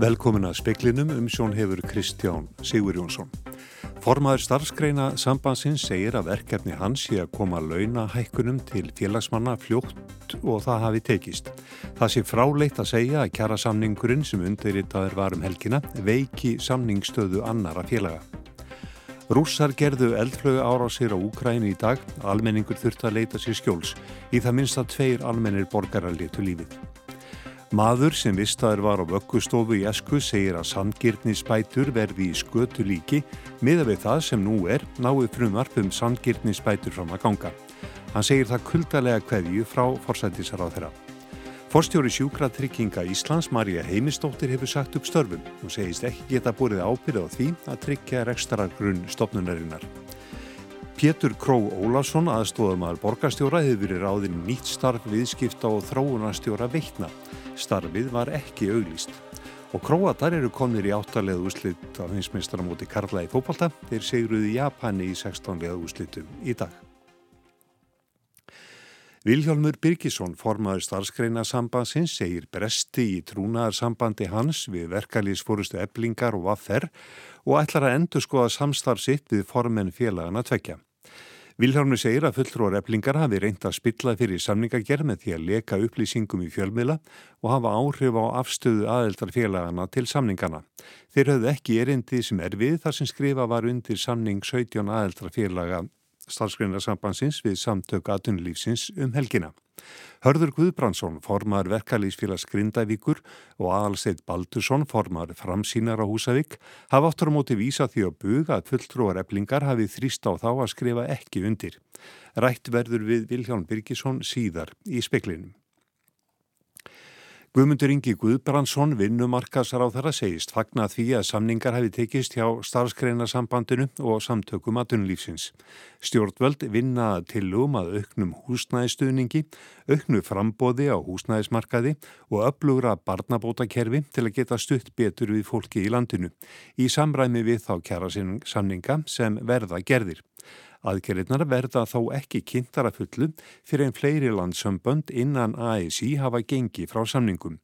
Velkomin að speklinum um sjón hefur Kristján Sigur Jónsson. Formaður starfskreina sambansins segir að verkefni hans sé að koma launahækkunum til félagsmanna fljótt og það hafi tekist. Það sé fráleitt að segja að kjara samningurinn sem undirritaður var um helgina veiki samningstöðu annara félaga. Rússar gerðu eldflögu ára sér á Úkræni í dag, almenningur þurft að leita sér skjóls, í það minnst að tveir almennir borgarar letu lífið. Maður sem vistaður var á vöggustofu í Esku segir að sandgirtnisbætur verði í skötu líki miða við það sem nú er náið frumvarp um sandgirtnisbætur fram að ganga. Hann segir það kuldalega kveðju frá forsættisar á þeirra. Forstjóri sjúkratrygginga Íslands, Marja Heimistóttir, hefur sagt upp störfum og segist ekki geta búrið ábyrð á því að tryggja rekstaragrunn stopnunarinnar. Pétur Kró Ólásson, aðstóðumar borgarstjóra, hefur verið ráðin nýtt starf viðskipta og þróunarstjóra veitna. Starfið var ekki auglýst. Og Króatar eru konir í áttalega úslitt af hinsmestara móti Karla í fókbalta. Þeir segruði Japani í 16. úslitum í dag. Viljálmur Birgisson, formaður starfskreina sambandsins, segir bresti í trúnaðarsambandi hans við verkalýsfórustu eblingar og vaffer og ætlar að endur skoða samstarf sitt við formen félagana tvekja. Vilhjálmur segir að fulltrúar eflingar hafi reynd að spilla fyrir samningagerð með því að leka upplýsingum í fjölmiðla og hafa áhrif á afstöðu aðeldarfélagana til samningana. Þeir höfðu ekki erindi sem er við þar sem skrifa var undir samning 17 aðeldarfélaga starfsgreinarsambansins við samtök aðtunlífsins um helgina. Hörður Guðbrandsson, formar verkalýsfélags Grindavíkur og aðalsteit Baldursson, formar framsýnar á Húsavík, hafa áttur á móti vísa því að buga að fulltrúar eblingar hafi þrýst á þá að skrifa ekki undir. Rætt verður við Vilján Birgisson síðar í speklinum. Guðmundur Ingi Guðbrandsson, vinnumarkasar á þeirra segist fagna því að samningar hefði tekist hjá starfsgreinasambandinu og samtökum aðunlífsins. Stjórnvöld vinna til um að auknum húsnæðistuðningi, auknu frambóði á húsnæðismarkaði og öflugra barnabótakerfi til að geta stutt betur við fólki í landinu í samræmi við þá kjara samninga sem verða gerðir. Aðgerðirnar verða þó ekki kynntar að fullu fyrir einn fleiri landsambönd innan ASI hafa gengi frá samningum.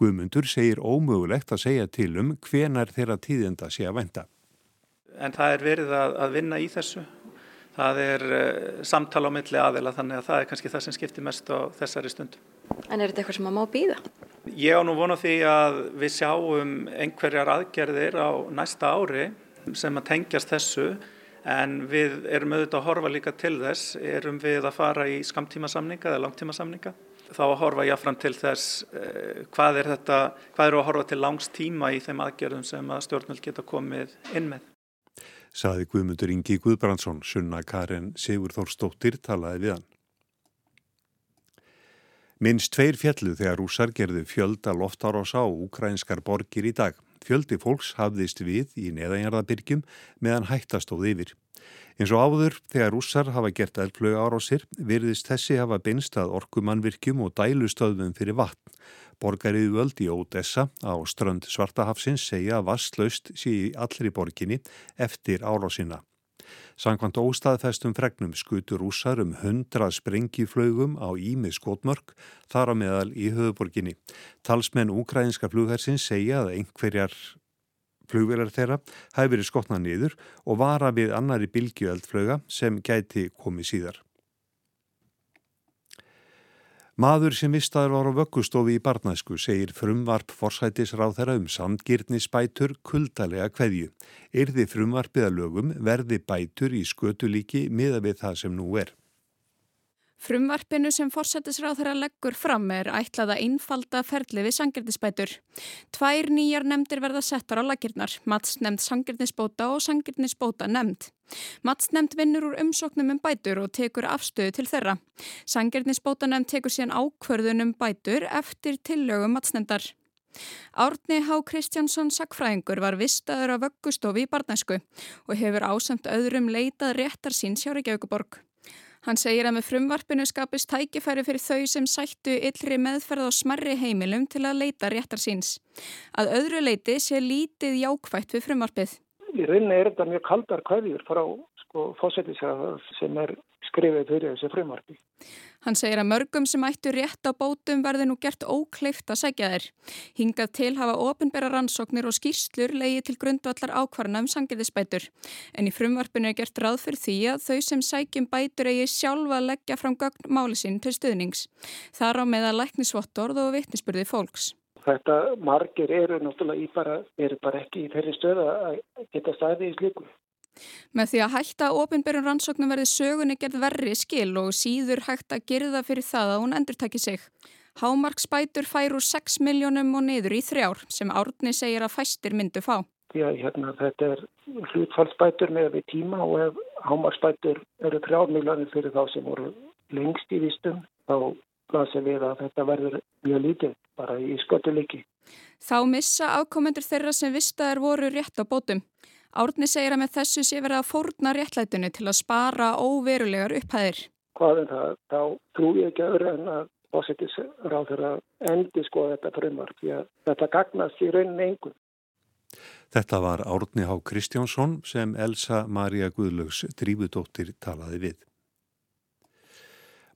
Guðmundur segir ómögulegt að segja til um hvenar þeirra tíðenda sé að venda. En það er verið að, að vinna í þessu. Það er uh, samtala á milli aðela þannig að það er kannski það sem skiptir mest á þessari stund. En er þetta eitthvað sem að má býða? Ég á nú vona því að við sjáum einhverjar aðgerðir á næsta ári sem að tengjast þessu En við erum auðvitað að horfa líka til þess, erum við að fara í skamtímasamninga eða langtímasamninga. Þá að horfa jáfnfram til þess eh, hvað er þetta, hvað eru að horfa til langs tíma í þeim aðgerðum sem að stjórnvöld geta komið inn með. Saði Guðmundur Ingi Guðbrandsson, sunna Karin Sigur Þórstóttir talaði við hann. Minst tveir fjallu þegar rúsar gerðu fjölda loftárása á ukrainskar borgir í dag. Fjöldi fólks hafðist við í neðanjarðabyrgjum meðan hættastóð yfir. Eins og áður þegar rússar hafa gert eldflögu árásir virðist þessi hafa beinst að orkumannvirkjum og dælustöðum fyrir vatn. Borgarið völd í Ódessa á strönd Svartahafsins segja að vastlaust sé í allri borginni eftir árásina. Sankvæmt óstaðfestum fregnum skutur rúsar um hundra sprengiflögum á Ími skotmörk þar á meðal í höfuborginni. Talsmenn úkræðinska flughersins segja að einhverjar flugvelar þeirra hafi verið skotnað niður og vara við annari bilgjöldflöga sem gæti komið síðar. Maður sem vistaður var á vöggustofi í barnæsku segir frumvarp forsætisráð þeirra um samgirnisbætur kuldalega hverju. Yrði frumvarpið að lögum verði bætur í skötulíki miða við það sem nú er. Frumvarpinu sem forsættisráð þeirra leggur fram er ætlað að einfalda ferli við sangirnisbætur. Tvær nýjar nefndir verða settar á lagirnar, matsnemnd sangirnisbóta og sangirnisbóta nefnd. Matsnemnd vinnur úr umsóknum um bætur og tekur afstöðu til þeirra. Sangirnisbóta nefnd tekur síðan ákverðun um bætur eftir tillögum matsnemndar. Árni Há Kristjánsson Sackfræðingur var vistaður á vöggustofi í barnæsku og hefur ásamt öðrum leitað réttar síns hjá Reykjavíkuborg. Hann segir að með frumvarpinu skapist tækifæri fyrir þau sem sættu yllri meðferð á smarri heimilum til að leita réttar síns. Að öðru leiti sé lítið jákvægt við frumvarpið. Í rauninni er þetta mjög kaldar kvæðjur frá og fósættisraðar sem er skrifið fyrir þessi frumarfi. Hann segir að mörgum sem ættu rétt á bótum verði nú gert ókleift að segja þeir. Hingað til hafa ofinbæra rannsóknir og skýrslur leiði til grundvallar ákvarna um sangiðisbætur. En í frumvarpinu er gert ráð fyrir því að þau sem sækjum bætur eigi sjálfa að leggja fram gögn máli sín til stuðnings. Þar á með að læknisvottorð og vittnisspurði fólks. Þetta margir eru náttúrulega bara, eru bara ekki í þeirri stöða að geta staðið í slíku. Með því að hætta ofinbjörn rannsóknum verði sögunni gerð verri skil og síður hægt að gerða fyrir það að hún endur takki sig. Hámarksbætur fær úr 6 miljónum og niður í þrjár sem Árni segir að fæstir myndu fá. Já, hérna, þetta er hlutfallsbætur með við tíma og ef hámarksbætur eru 3 miljónir fyrir þá sem voru lengst í vistum þá lasum við að þetta verður mjög lítið bara í skötu líki. Þá missa ákomendur þeirra sem vistaðar voru rétt á bótum. Árni segir að með þessu sé verið að fórna réttlætinu til að spara óverulegar upphæðir. Hvað er það? Þá trú ég ekki öðru en að fósittis ráð að endi sko þetta frumar því að þetta gagnast í rauninni einhvern. Þetta var Árni Há Kristjánsson sem Elsa Maria Guðlögs drífudóttir talaði við.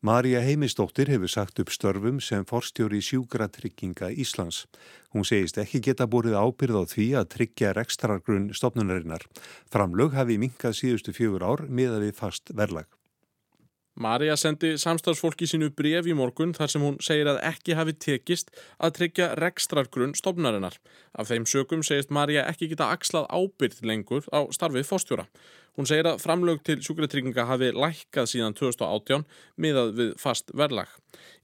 Marja Heimistóttir hefur sagt upp störfum sem forstjóri sjúkratrygginga Íslands. Hún segist ekki geta búrið ábyrð á því að tryggja rekstrargrunn stopnunarinnar. Framlög hafi minkað síðustu fjögur ár miða við fast verlag. Marja sendi samstagsfólki sínu bref í morgun þar sem hún segir að ekki hafi tekist að tryggja rekstrargrunn stopnarinnar. Af þeim sökum segist Marja ekki geta axlað ábyrð lengur á starfið fórstjóra. Hún segir að framlög til sjúkratrygginga hafi lækkað síðan 2018 miðað við fast verðlag.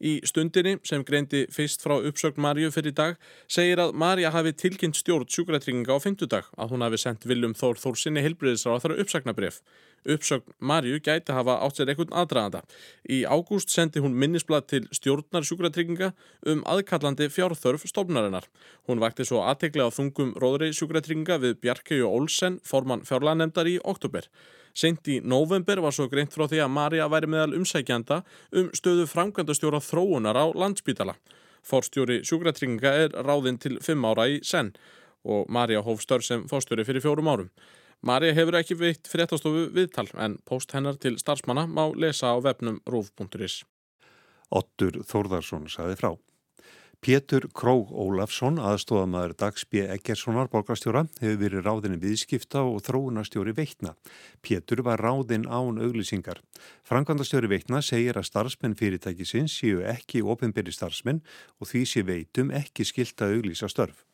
Í stundinni sem greindi fyrst frá uppsögn Marju fyrir dag segir að Marja hafi tilkynnt stjórn sjúkratrygginga á fymtudag að hún hafi sendt Viljum Þór Þór sinni helbriðisra á þaru uppsagnabref. Uppsögn Marju gæti hafa átt sér einhvern aðdraðanda. Í ágúst sendi hún minnisblad til stjórnar sjúkratrygginga um aðkallandi fjárþörf stofnarinnar. Hún vakti svo aðteglega á þungum róðri sjúkratrygginga við Bjarkei og Olsen, formann fjárlanemdar í oktober. Seint í november var svo greint frá því að Marja væri meðal umsækjanda um stöðu framkvæmdastjóra þróunar á landsbítala. Forstjóri sjúkratrygginga er ráðinn til fimm ára í senn og Marja hóf störf sem fórstjóri fyrir fjórum árum. Marja hefur ekki veitt fréttastofu viðtal en post hennar til starfsmanna má lesa á vefnum rúf.is. Ottur Þórðarsson saði frá. Pétur Króg Ólafsson, aðstofamæður Dags B. Eggerssonar borgarstjóra, hefur verið ráðinni viðskipta og þróunastjóri veitna. Pétur var ráðinn án auglýsingar. Frankvandastjóri veitna segir að starfsmenn fyrirtækisins séu ekki ofinberi starfsmenn og því sé veitum ekki skilta auglýsa störf.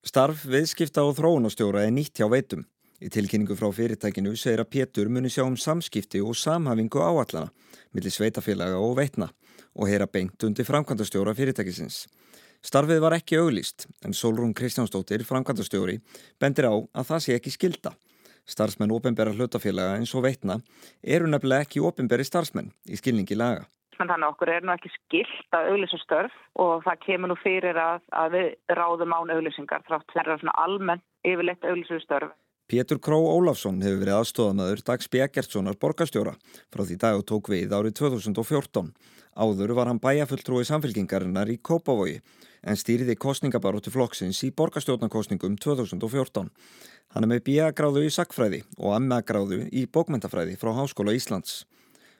Starf, viðskipta og þróunastjóra er nýtt hjá veitum. Í tilkynningu frá fyrirtækinu segir að Pétur muni sjá um samskipti og samhafingu áallana millir sveitafélaga og veitna og heyra beint undir framkvæmdastjóra fyrirtækisins. Starfið var ekki auglýst en Solrún Kristjánsdóttir, framkvæmdastjóri, bendir á að það sé ekki skilda. Starfsmenn ofinbæra hlutafélaga eins og veitna eru nefnilega ekki ofinbæri starfsmenn í skilningi laga. Þannig að okkur er nú ekki skilt að auglýsa störf og það kemur nú fyrir að, að við ráðum án auglýsingar þrátt verður svona almenn yfirleitt auglýsu störf. Pétur Kró Ólafsson hefur verið aðstofamöður Dags B. Gertssonar borgastjóra frá því dag og tók við árið 2014. Áður var hann bæjafulltrúi samfélkingarinnar í Kópavogi en stýriði kostningabaróttu flokksins í borgastjórnarkostningum 2014. Hann er með B.A.gráðu í sakfræði og M.A.gráðu í bókmentafræði frá Háskóla Íslands.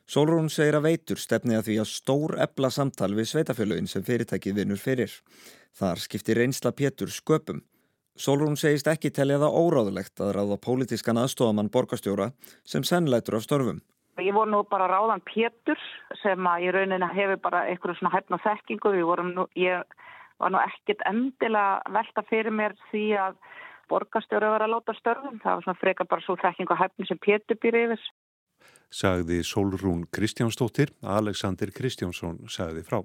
Solrún segir að veitur stefni að því að stór ebla samtal við sveitafélagin sem fyrirtækið vinnur fyrir. Þar skiptir reynsla Pétur sköpum. Solrún segist ekki telja það óráðulegt að ráða pólitískan aðstofamann borgastjóra sem sennleitur á störfum. Ég voru nú bara ráðan Pétur sem að í rauninni hefur bara eitthvað svona hæfna þekkingu. Nú, ég var nú ekkit endilega velta fyrir mér því að borgastjóra var að láta störfum. Það var svona freka bara svo þekkingu hæfni sem Pétur býr yfir. Sagði Solrún Kristjánsdóttir, Alexander Kristjánsson sagði frá.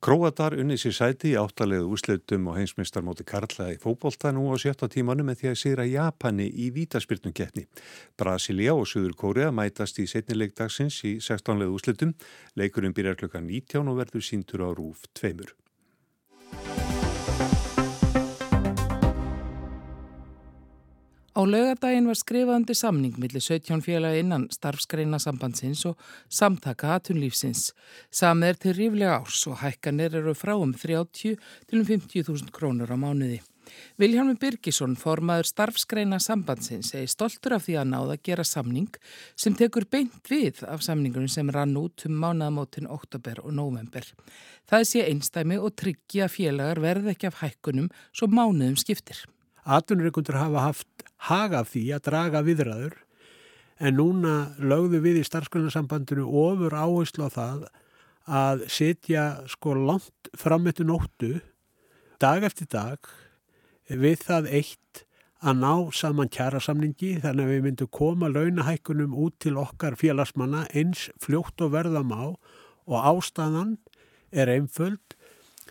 Króatar unni sér sæti í áttalegu úsleitum og heimsmyndstarmóti Karla í fókbólta nú á sjötta tímanu með því að sigra Japani í vítaspyrnum getni. Brasilia og Suður Kórea mætast í setnilegdagsins í 16 legu úsleitum. Leikurinn byrjar klukka 19 og verður síntur á rúf tveimur. Á lögadaginn var skrifað undir samning millir 17 félagi innan starfskreina sambandsins og samtaka atunlífsins. Samið er til ríflega árs og hækkanir eru frá um 30 til um 50.000 krónur á mánuði. Viljámi Birgisson, formaður starfskreina sambandsins, segi stoltur af því að náða að gera samning sem tekur beint við af samningunum sem rann út um mánaðamótin oktober og november. Það sé einstæmi og tryggi að félagar verð ekki af hækkunum svo mánuðum skiptir. Atvinnureikundur hafa haft haga því að draga viðræður en núna lögðu við í starfskreinarsambandinu ofur áherslu á það að setja sko langt fram eftir nóttu dag eftir dag við það eitt að ná saman kjærasamningi þannig að við myndum koma launahækkunum út til okkar félagsmanna eins fljótt og verðam á og ástæðan er einföld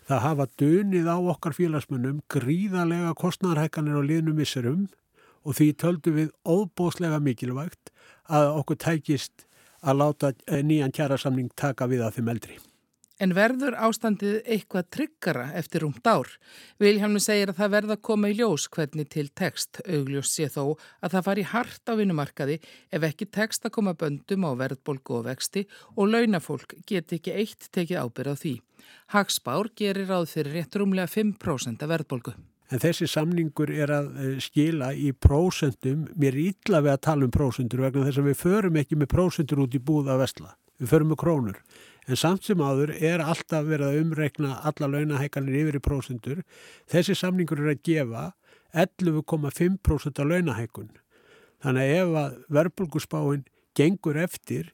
það hafa dunið á okkar félagsmannum gríðarlega kostnarhækkanir á liðnum vissurum og því töldu við óbóslega mikilvægt að okkur tækist að láta nýjan kjærasamning taka við að þeim eldri. En verður ástandið eitthvað tryggara eftir rúmt ár? Vilhelmi segir að það verða að koma í ljós hvernig til text. Augljós sé þó að það fari hart á vinnumarkaði ef ekki text að koma böndum á verðbolgu og vexti og launafólk geti ekki eitt tekið ábyrð á því. Hagsbár gerir ráð fyrir rétt rúmlega 5% af verðbolgu. En þessi samningur er að eh, skila í prósentum, mér er ítla við að tala um prósentur vegna þess að við förum ekki með prósentur út í búð að vestla. Við förum með krónur. En samt sem áður er alltaf verið að umreikna alla launahækanir yfir í prósendur. Þessi samningur er að gefa 11,5% af launahækun. Þannig að ef að verbulgusbáinn gengur eftir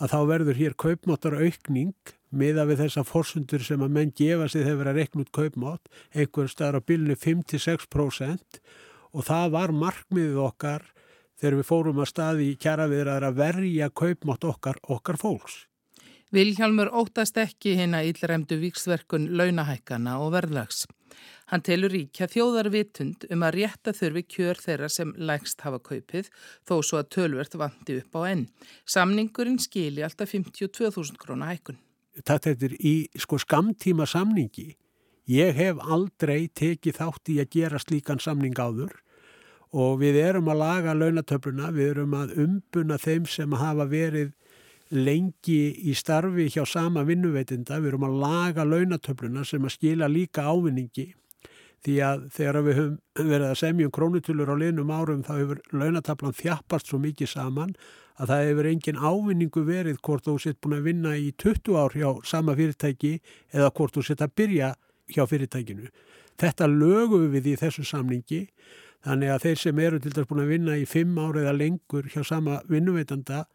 að þá verður hér kaupmáttar aukning miða við þessa fórsundur sem að menn gefa sig þegar verið að rekna út kaupmátt einhver staðar á bylnu 5-6% og það var markmiðið okkar þegar við fórum að staði í kjara viðraður að verja kaupmátt okkar okkar fólks. Vilhjálmur óttast ekki hérna íllremdu víksverkun launahækana og verðlags. Hann telur ríkja þjóðarvitund um að rétta þurfi kjör þeirra sem lægst hafa kaupið þó svo að tölvert vandi upp á enn. Samningurinn skili alltaf 52.000 krónar hækun. Þetta er í sko skamtíma samningi. Ég hef aldrei tekið þátt í að gera slíkan samning áður og við erum að laga launatöfluna, við erum að umbuna þeim sem hafa verið lengi í starfi hjá sama vinnuveitinda, við erum að laga launatöfluna sem að skila líka ávinningi. Því að þegar við höfum verið að semja um krónutulur á liðnum árum þá hefur launatöflan þjappast svo mikið saman að það hefur engin ávinningu verið hvort þú sitt búin að vinna í 20 ár hjá sama fyrirtæki eða hvort þú sitt að byrja hjá fyrirtækinu. Þetta lögum við í þessu samningi. Þannig að þeir sem eru til dæs búin að vinna í 5 ár eða lengur hjá sama vinnuveitanda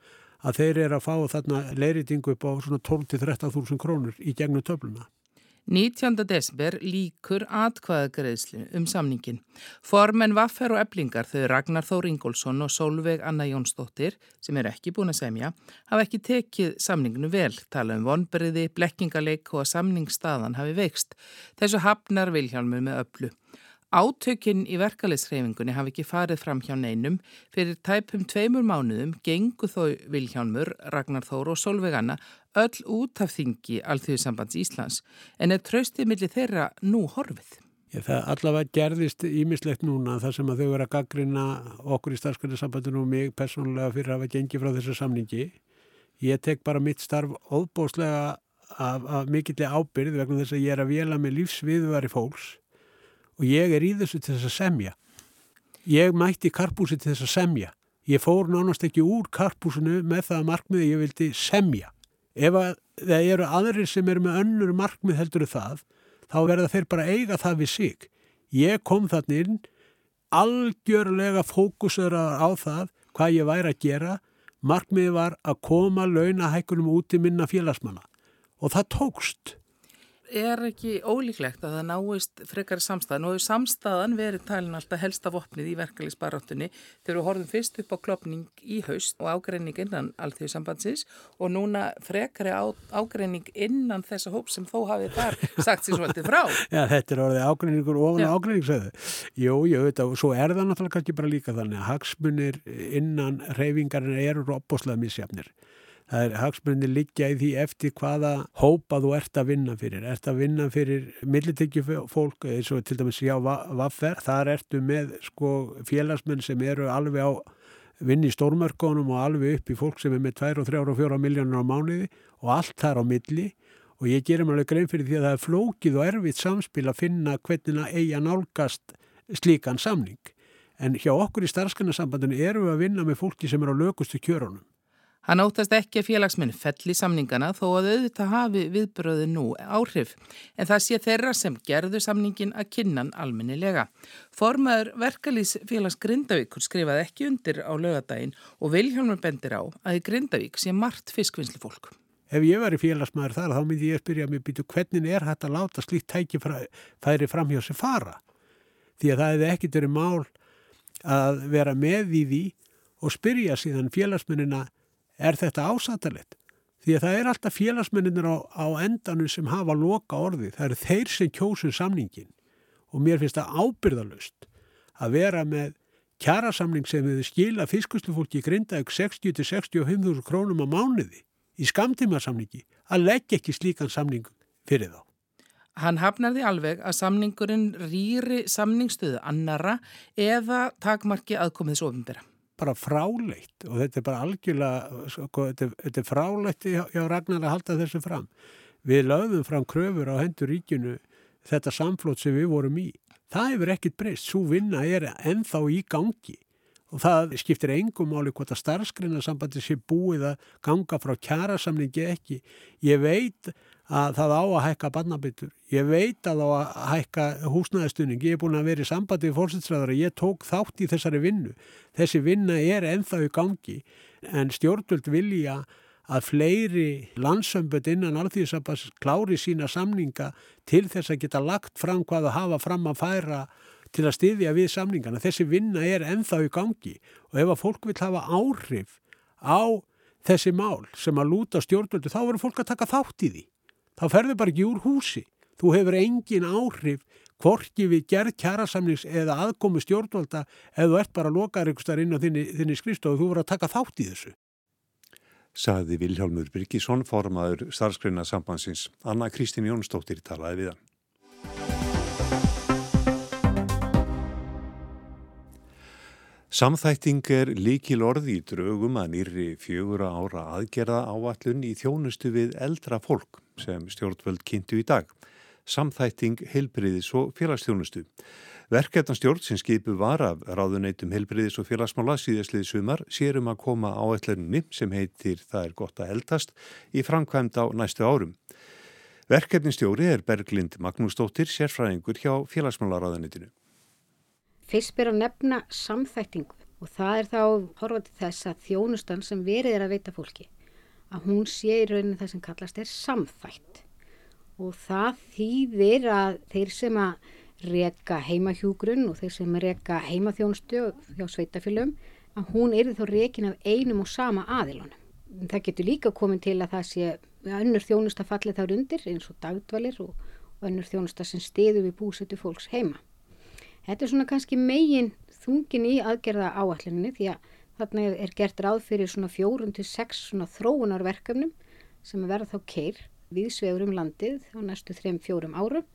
að þeir eru að fá þarna leiritingu upp á svona 12-13.000 krónur í gegnum töfluna. 19. desember líkur atkvæðagreðslu um samningin. Formen Vaffer og Eblingar þau Ragnar Þór Ingólfsson og Solveig Anna Jónsdóttir sem eru ekki búin að semja hafa ekki tekið samninginu vel, tala um vonberiði, blekkingarleik og að samningsstaðan hafi veikst. Þessu hafnar Vilhjálmur með öllu. Átökinn í verkaliðsreifingunni hafi ekki farið fram hjá neinum. Fyrir tæpum tveimur mánuðum gengu þó Vilhjálmur, Ragnar Þór og Solveigana öll út af þingi Alþjóðsambands Íslands en er tröstið millir þeirra nú horfið. Ég, það allavega gerðist ímislegt núna þar sem að þau verið að gaggrina okkur í starfsgrænarsambandinu og mig personlega fyrir að hafa gengið frá þessu samningi. Ég tek bara mitt starf óbóslega af, af mikilli ábyrð vegna þess að ég er að vela með lífsviðværi fólks og ég er í þessu til þess að semja. Ég mætti karpúsi til þess að semja. Ég fór nánast ekki úr karpúsinu með það markmiði ég vildi semja. Ef það eru aðrir sem eru með önnur markmið heldur það, þá verða þeir bara eiga það við sig. Ég kom þannig inn algjörlega fókusur á það hvað ég væri að gera. Markmiði var að koma launahækunum út í minna félagsmanna og það tókst er ekki ólíklegt að það náist frekar samstæðan og samstæðan verið talin alltaf helsta vopnið í verkefliðsbaráttunni þegar við horfum fyrst upp á klopning í haust og ágreining innan allþjóðsambandsins og núna frekari á, ágreining innan þessa hóp sem þó hafið þar sagt sér svolítið frá. Já, þetta er orðið ágreiningur ofan ágreiningsöðu. Jú, ég veit að svo er það náttúrulega kannski bara líka þannig að hagsmunir innan reyfingarinn eru opbóslega misjafnir. Það er hagsmunni liggja í því eftir hvaða hópa þú ert að vinna fyrir. Ert að vinna fyrir millitekjufólk eins og til dæmis hjá Vaffer. Þar ertu með sko, félagsmenn sem eru alveg á vinni í stórmörkonum og alveg upp í fólk sem er með 2, 3 og 4 miljónur á mánuði og allt þar á milli. Og ég gerum alveg grein fyrir því að það er flókið og erfitt samspil að finna hvernig að eiga nálgast slíkan samning. En hjá okkur í starfskannarsambandinu eru við að vinna með fólki sem er á lögustu kjörunum. Hann óttast ekki að félagsminn fell í samningana þó að auðvitað hafi viðbröðu nú áhrif. En það sé þeirra sem gerðu samningin að kynnan almennilega. Formaður verkalýsfélags Grindavíkur skrifaði ekki undir á lögadaginn og Vilhjálmur bendir á að í Grindavík sé margt fiskvinnslu fólk. Ef ég var í félagsmaður þar þá myndi ég spyrja mig býtu hvernig er hægt að láta slíkt tæki færi fram hjá sig fara. Því að það hefði ekkit verið mál að vera með í því og spyrja síðan félagsmennina er þetta ásatalett því að það er alltaf félagsmenninir á, á endanum sem hafa loka orði það eru þeir sem kjósun samningin og mér finnst það ábyrðalust að vera með kjærasamning sem hefur skila fiskustufólki í grindaug 60-65 krónum á mánuði í skamtímasamningi að leggja ekki slíkan samning fyrir þá. Hann hafnar því alveg að samningurinn rýri samningstöðu annara eða takmarki aðkomið þessu ofinbera bara fráleitt og þetta er bara algjörlega, sko, þetta, þetta er fráleitt hjá, hjá Ragnar að halda þessu fram. Við lögðum fram kröfur á hendur ríkinu þetta samflót sem við vorum í. Það hefur ekkit breyst, svo vinna er ennþá í gangi og það skiptir engum máli hvort að starfskreinarsambandi sé búið að ganga frá kjærasamningi ekki. Ég veit að það á að hækka barnabyttur. Ég veit að það á að hækka húsnæðistunning. Ég er búin að vera í sambandi við fórsinsræðara. Ég tók þátt í þessari vinnu. Þessi vinna er enþá í gangi en stjórnvöld vilja að fleiri landsömböld innan alþýðisabas klári sína samninga til þess að geta lagt fram hvað að hafa fram að færa til að styðja við samningana. Þessi vinna er enþá í gangi og ef að fólk vil hafa áhrif á þessi mál sem að lúta stjórnvöldu þá verður fólk að taka þátt í því þá ferður bara ekki úr húsi. Þú hefur engin áhrif hvorki við gerð kjærasamnings eða aðkomi stjórnvalda eða þú ert bara að loka einhverstar inn á þinni, þinni skrifstofu og þú voru að taka þátt í þessu. Saði Vilhjálmur Birgisson, formaður starfskreina sambansins. Anna Kristín Jónsdóttir talaði við hann. Samþætting er líkil orði í draugum að nýri fjögura ára aðgerða áallun í þjónustu við eldra fólk sem stjórnvöld kynntu í dag. Samþætting heilbriðis og félagsþjónustu. Verkefnastjórn sem skipu var af ráðuneytum heilbriðis og félagsmála síðastlið sumar sérum að koma áallunni sem heitir Það er gott að eldast í framkvæmd á næstu árum. Verkefnistjóri er Berglind Magnúsdóttir, sérfræðingur hjá félagsmálaráðuneytinu. Fyrst ber að nefna samþættingu og það er þá horfað til þess að þjónustan sem verið er að veita fólki að hún sé í rauninu það sem kallast er samþætt og það þýðir að þeir sem að reyka heimahjúgrun og þeir sem reyka heimaþjónustu hjá sveitafélum að hún er þá reykin af einum og sama aðilunum. Það getur líka komin til að það sé önnur þjónusta fallið þar undir eins og dagdvalir og önnur þjónusta sem stiður við búsetu fólks heima. Þetta er svona kannski megin þungin í aðgerða áallinni því að þarna er gert ráð fyrir svona fjórun til sex svona þróunarverkefnum sem verða þá keir viðsvegur um landið á næstu þrejum fjórum árum.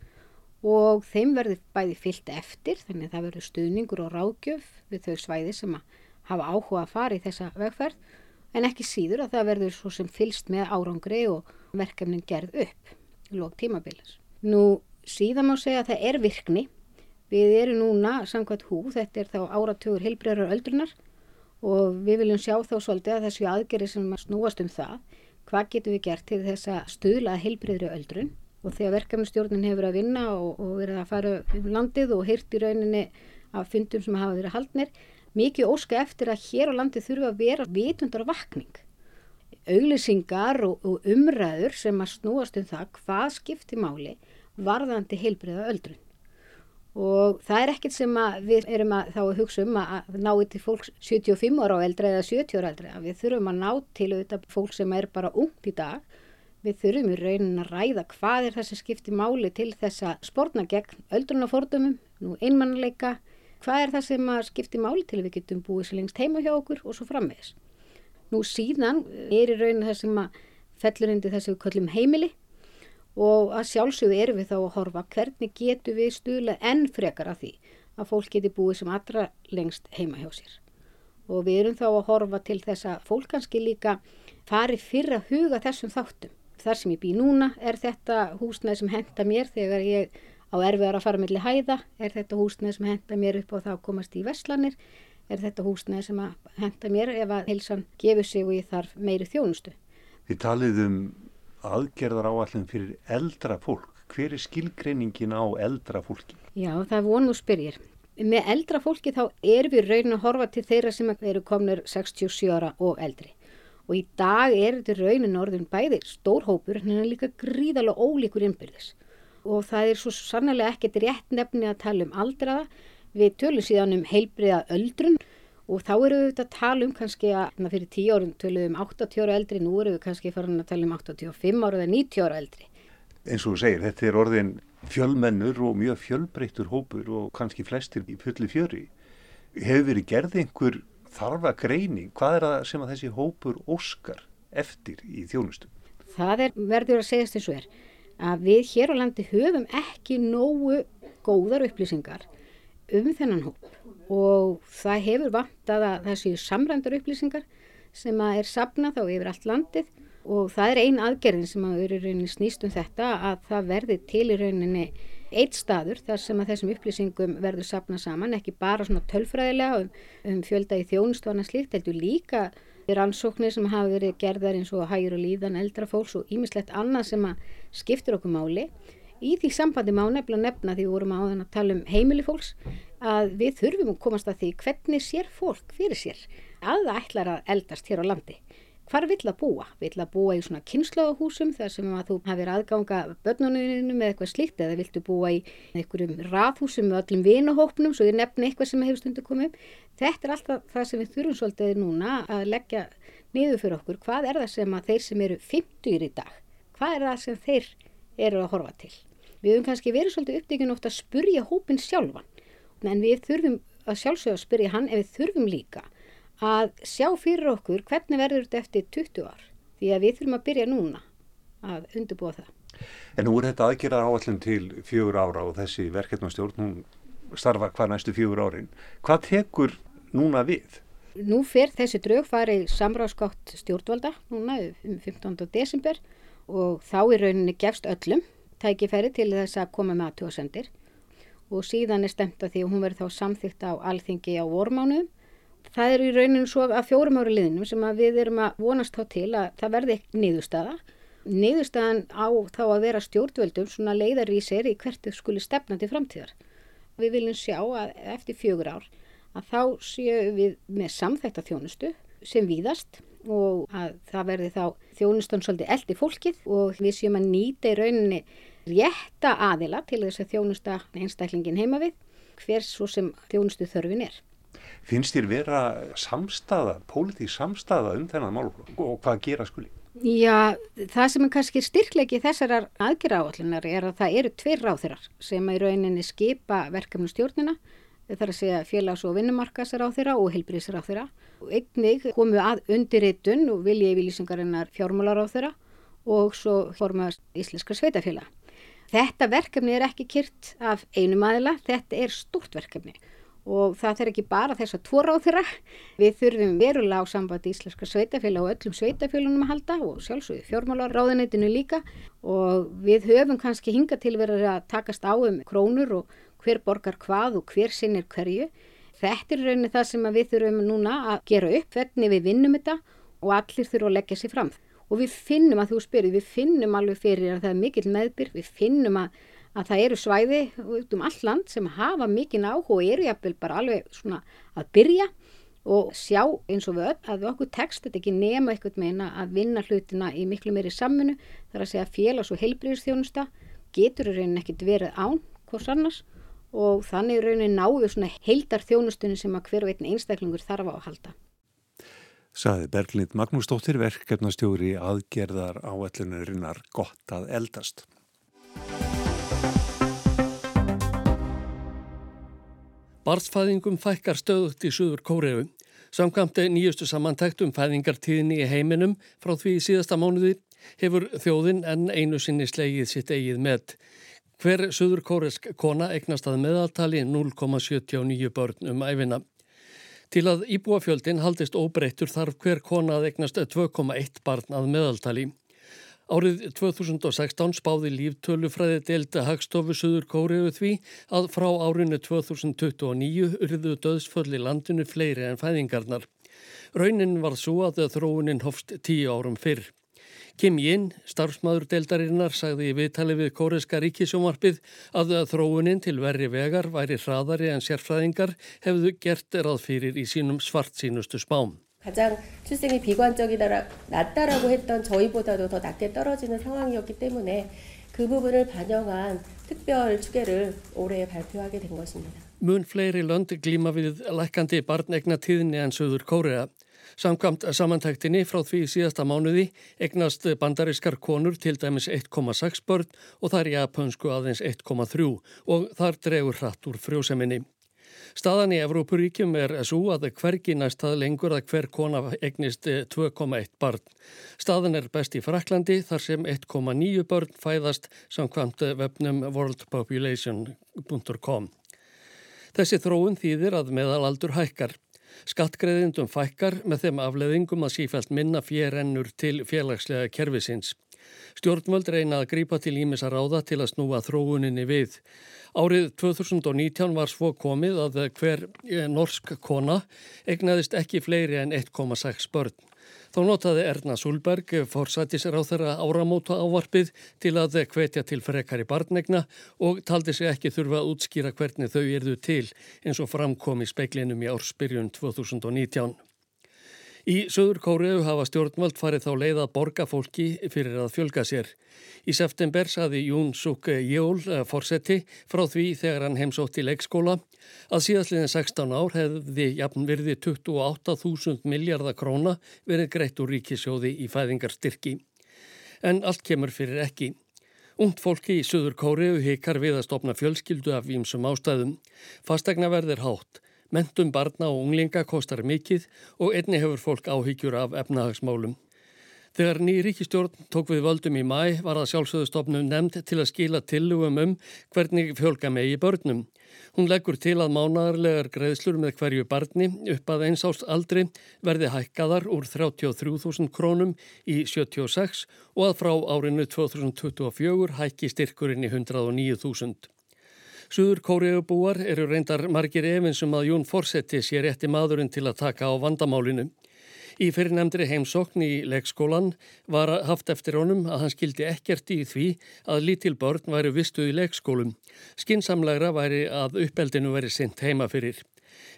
Og þeim verður bæði fyllt eftir þannig að það verður stuðningur og ráðgjöf við þau svæði sem að hafa áhuga að fara í þessa vegferð. En ekki síður að það verður svo sem fylst með árangri og verkefnin gerð upp í lók tímabilis. Nú síðan má segja að það er virkni Við erum núna, samkvæmt hú, þetta er þá áratögur heilbreyrar öldrunar og við viljum sjá þá svolítið að þessu aðgeri sem snúast um það, hvað getum við gert til þess að stuðla heilbreyðri öldrun? Og þegar verkefnustjórnin hefur að vinna og, og verið að fara um landið og hýrt í rauninni af fundum sem hafa verið haldnir, mikið óska eftir að hér á landið þurfa að vera vitundar vakning. Auglýsingar og, og umræður sem að snúast um það hvað skiptir máli varðandi heilbreyða öldrun og það er ekkert sem við erum að þá að hugsa um að ná til fólk 75 ára á eldra eða 70 ára eldra við þurfum að ná til auðvitað fólk sem er bara ungt í dag. Við þurfum í raunin að ræða hvað er þessi skipti máli til þess að spórna gegn öldrunafordumum, nú einmannleika hvað er það sem að skipti máli til við getum búið sér lengst heima hjá okkur og svo framvegis. Nú síðan er í raunin það sem að fellur indi þessi við kallum heimili og að sjálfsögðu erum við þá að horfa hvernig getur við stuðla enn frekar af því að fólk geti búið sem allra lengst heima hjá sér. Og við erum þá að horfa til þess að fólk kannski líka fari fyrra huga þessum þáttum. Þar sem ég bý núna er þetta húsnæð sem henda mér þegar ég á erfiðar að fara mellir hæða, er þetta húsnæði sem henda mér upp og þá komast í veslanir, er þetta húsnæði sem henda mér ef að heilsan gefur sig og ég þarf meiri þjónustu. Við talið um aðgerðar áallin fyrir eldra fólk. Hver er skilgreiningin á eldra fólki? Já, það er vonu spyrjir. Með eldra fólki þá erum við raunin að horfa til þeirra sem eru komnir 67 ára og eldri. Og í dag er þetta raunin orðin bæði stórhópur en það er líka gríðalega ólíkur innbyrðis og það er svo sannlega ekkert rétt nefni að tala um aldraða. Við tölum síðan um heilbriða öldrun og þá eru við að tala um kannski að fyrir 10 árum tölum um 80 ára eldri, nú eru við kannski farin að tala um 85 ára eða 90 ára eldri. Eins og þú segir, þetta er orðin fjölmennur og mjög fjölbreyttur hópur og kannski flestir í fulli fjöri. Hefur verið gerð einhver þarfa greining? Hvað er það sem að þessi hópur óskar eftir í þjónustum? Það er verður að segjast eins og er að við hér á landi höfum ekki nógu góðar upplýsingar um þennan hóp og það hefur vantað að þessi samrændar upplýsingar sem að er sapnað þá yfir allt landið og það er ein aðgerðin sem að eru rauninni snýst um þetta að það verði til í rauninni eitt staður þar sem að þessum upplýsingum verður sapnað saman, ekki bara svona tölfræðilega um, um fjölda í þjónust og annað slíkt, heldur líka rannsóknir sem hafa verið gerðar eins og hægur og líðan eldra fólks og ímislegt annað sem að skiptir okkur máli. Í því sambandi má nefnilega nefna því við vorum á þann að tala um heimili fólks að við þurfum að komast að því hvernig sér fólk fyrir sér að það ætlar að eldast hér á landi. Hvar vill að búa? Vill að búa í svona kynnslóðahúsum þar sem að þú hafið aðganga börnuninu með eitthvað slíkt eða viltu búa í einhverjum rathúsum með öllum vinahópnum svo ég nefni eitthvað sem hefur stundu komið. Þetta er alltaf það sem við þurfum svolítið núna að leggja niður fyrir okkur. Hvað er það sem að þeir sem eru 50 í dag, hvað er það sem þeir eru að horfa til? Við höfum kannski verið svolítið uppdegin ofta að spurja hópin sjálfan en við þurfum að sjálfsögja að spurja hann ef við þurfum líka að sjá fyrir okkur hvernig verður þetta eftir 20 ár því að við þurfum að byrja núna að undirbúa það. En nú er þetta aðgerðar áallin til fjögur ára og þessi verkefnastjórn, hún starfa hvað næstu fjögur árin. Hvað tekur núna við? Nú fer þessi draug farið samráðskátt stjórnvalda núna um 15. desember og þá í rauninni gefst öllum tækifæri til þess að koma með aðtjóðsendir og síðan er stemt að því að hún verður þá samþygt á alþingi á vormánuðum Það er í rauninu svo að fjórum ári liðnum sem við erum að vonast þá til að það verði niðurstaða. Niðurstaðan á þá að vera stjórnvöldum svona leiðarvísir í hvert þau skuli stefna til framtíðar. Við viljum sjá að eftir fjögur ár að þá séu við með samþækta þjónustu sem víðast og að það verði þá þjónustan svolítið eldi fólkið og við séum að nýta í rauninni rétta aðila til þess að þjónusta einstaklingin heima við hvers svo sem þjónustu þörfin er. Finnst þér vera samstaða, pólitík samstaða um þennan málflokk og hvað gera skuli? Já, það sem er kannski styrklegi þessarar aðgerra áallunar er að það eru tveir ráþirar sem í rauninni skipa verkefnu stjórnina það er að segja félags- og vinnumarkasar á þeirra og heilbrísar á þeirra. Einnig komu að undirritun og vilja yfirlýsingarinnar fjármálar á þeirra og svo formast Íslenska sveitafélag. Þetta verkefni er ekki kyrt af einum aðila, þetta er stort verkefni og það þarf ekki bara þess að tvo ráð þeirra. Við þurfum verulega á sambandi íslenska sveitafélag og öllum sveitafélagunum að halda og sjálfsögðu fjármálaráðunitinu líka og við höfum kannski hinga til verið að takast á um krónur og hver borgar hvað og hver sinnir hverju. Þetta er rauninni það sem við þurfum núna að gera upp, hvernig við vinnum þetta og allir þurfum að leggja sér fram. Og við finnum að þú spyrir, við finnum alveg fyrir að það er mikill meðbyr, við finnum að að það eru svæði út um all land sem hafa mikið áhuga og eru jafnvel bara alveg svona að byrja og sjá eins og við öll að við okkur tekst þetta ekki nema eitthvað meina að vinna hlutina í miklu meiri sammunu þar að segja félags- og heilbríðsþjónusta getur í rauninni ekkit verið án hvors annars og þannig í rauninni náðu svona heildar þjónustunni sem að hver veitin einstaklingur þarf á að halda. Saði Berglind Magnúsdóttir verkefnastjóri aðgerðar áallunarinnar gott að eldast. Barnsfæðingum fækkar stöðugt í Suður Kóreu. Samkvæmti nýjustu samantæktum fæðingartíðinni í heiminum frá því síðasta mánuði hefur þjóðin en einu sinni slegið sitt eigið með. Hver Suður Kóresk kona eignast að meðaltali 0,79 börn um æfina. Til að íbúafjöldin haldist óbreyttur þarf hver kona að eignast 2,1 barn að meðaltali. Árið 2016 spáði líftölufræði delta Hagstofu Suður Kóriðu því að frá árinu 2029 urðu döðsfölli landinu fleiri en fæðingarnar. Raunin var svo að þróunin hofst tíu árum fyrr. Kim Yin, starfsmaður deildarinnar, sagði í viðtali við Kóreska ríkisjómarpið að þróunin til verri vegar væri hraðari en sérfræðingar hefðu gert ráð fyrir í sínum svart sínustu spám. 가장 출생이 비관적이다 낮다라고 했던 저희보다도 더 낮게 떨어지는 상황이었기 때문에 그 부분을 반영한 특별 추계를 올해 발표하게 된 것입니다. Mun fleiri lönd glíma við lækandi barnegna tíðni en Suður Kórea. Samkvamt samantæktinni frá því síðasta mánuði egnast bandarískar konur til dæmis 1,6 börn og þar japansku aðeins 1,3 og þar dregur hratt úr frjóseminni. Staðan í Evrópuríkjum er svo að hvergi næst það lengur að hver kona egnist 2,1 barn. Staðan er best í Fraklandi þar sem 1,9 börn fæðast samkvæmt vefnum worldpopulation.com. Þessi þróun þýðir að meðalaldur hækkar. Skattgreðindum fækkar með þeim afleðingum að sífælt minna fjérennur til félagslega kervisins. Stjórnvöld reyna að grípa til ímessa ráða til að snúa þróuninni við. Árið 2019 var svo komið að hver eh, norsk kona egnaðist ekki fleiri en 1,6 börn. Þá notaði Erna Súlberg forsættisráð þeirra áramóta ávarpið til að hvetja til frekari barnegna og taldi sig ekki þurfa að útskýra hvernig þau erðu til eins og framkom í speiklinum í ársbyrjun 2019. Í Suður Kóriðu hafa stjórnvöld farið þá leið að borga fólki fyrir að fjölga sér. Í september saði Jún Suk Jól eh, fórseti frá því þegar hann heimsótt í leikskóla að síðastliðin 16 ár hefði jafn verði 28.000 miljardar króna verið greitt úr ríkisjóði í fæðingarstyrki. En allt kemur fyrir ekki. Ungt fólki í Suður Kóriðu hikar við að stopna fjölskyldu af ímsum ástæðum. Fastegna verðir hátt. Mentum barna og unglinga kostar mikið og einni hefur fólk áhyggjur af efnahagsmálum. Þegar ný ríkistjórn tók við völdum í mæ var það sjálfsögðustofnum nefnd til að skila tillugum um hvernig fjölga megi börnum. Hún leggur til að mánadarlegar greiðslur með hverju barni upp að eins ást aldri verði hækkaðar úr 33.000 krónum í 76 og að frá árinu 2024 hækki styrkurinn í 109.000. Suður Kóriðubúar eru reyndar margir efinsum að Jún Forsetti sé rétti maðurinn til að taka á vandamálinu. Í fyrirnemndri heimsokn í leikskólan var haft eftir honum að hann skildi ekkert í því að lítil börn væri vistu í leikskólum. Skinsamlegra væri að uppeldinu veri sint heima fyrir.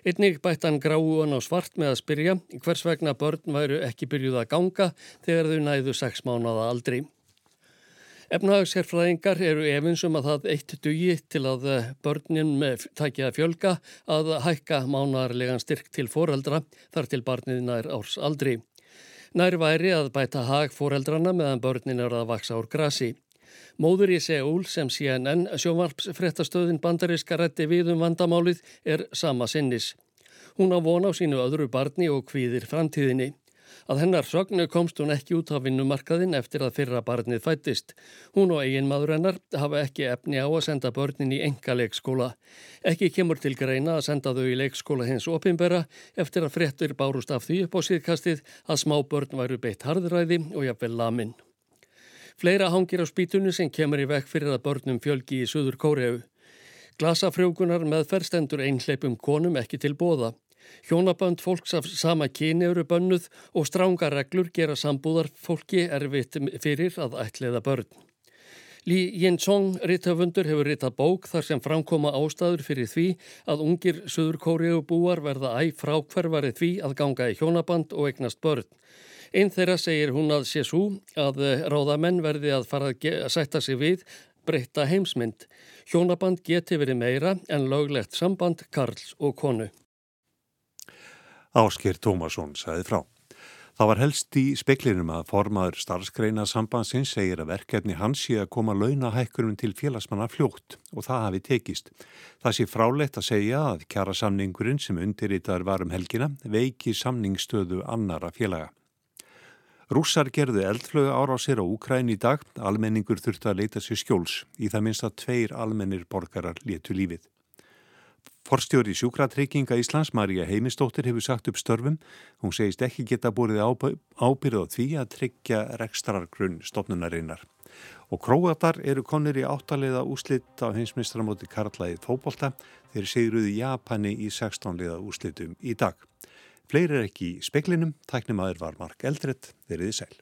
Einnig bætt hann gráuan á svart með að spyrja hvers vegna börn væru ekki byrjuð að ganga þegar þau næðu sex mánada aldri. Efnahagsherfræðingar eru efinsum að það eitt dugi til að eh, börnin með tækja fjölga að hækka mánarlegan styrk til foreldra þar til barnið nær árs aldri. Nær væri að bæta hag foreldrana meðan börnin eru að vaksa úr grasi. Móður í Seúl sem CNN sjómarpsfrettastöðin bandaríska rætti við um vandamálið er sama sinnis. Hún á vona á sínu öðru barni og kvíðir framtíðinni. Að hennar sögnu komst hún ekki út á vinnumarkaðin eftir að fyrra barnið fættist. Hún og eiginmaður hennar hafa ekki efni á að senda börnin í enga leikskóla. Ekki kemur til greina að senda þau í leikskóla hins opimbera eftir að frettur bárust af því upp á síðkastið að smá börn væru beitt harðræði og jafnvel lamin. Fleira hangir á spýtunni sem kemur í vekk fyrir að börnum fjölgi í Suður Kóreu. Glasafrjókunar meðferstendur einhleipum konum ekki til bóða. Hjónabönd fólks af sama kyni eru bönnuð og stránga reglur gera sambúðar fólki erfitt fyrir að ætliða börn. Lý Jinsong rittöfundur hefur ritað bók þar sem framkoma ástæður fyrir því að ungir söður kóriðu búar verða æg frákverfari því að ganga í hjónaband og eignast börn. Einn þeirra segir hún að sé svo að ráðamenn verði að fara að sætta sig við breyta heimsmynd. Hjónaband geti verið meira en löglegt samband Karls og konu. Ásker Tómasson sagði frá. Það var helst í speklinum að formaður starfskreina sambandsins segir að verkefni hans sé að koma launahækkunum til félagsmanna fljótt og það hafi tekist. Það sé frálegt að segja að kjara samningurinn sem undirritar varum helgina veiki samningsstöðu annara félaga. Rússar gerðu eldflögu ára á sér á Úkræn í dag, almenningur þurfti að leita sér skjóls, í það minnst að tveir almennir borgarar letu lífið. Forstjóri sjúkratrygginga Íslands, Marja Heimistóttir, hefur sagt upp störfum. Hún segist ekki geta búið ábyrð á því að tryggja rekstrargrunn stopnunarinnar. Og króatar eru konir í áttaliða úslitt á heimsmystramóti Karlaðið fókbólta þeir segruðu Japani í 16 liða úslitum í dag. Fleiri er ekki í speklinum, tæknum aður var Mark Eldredd, verið í sæl.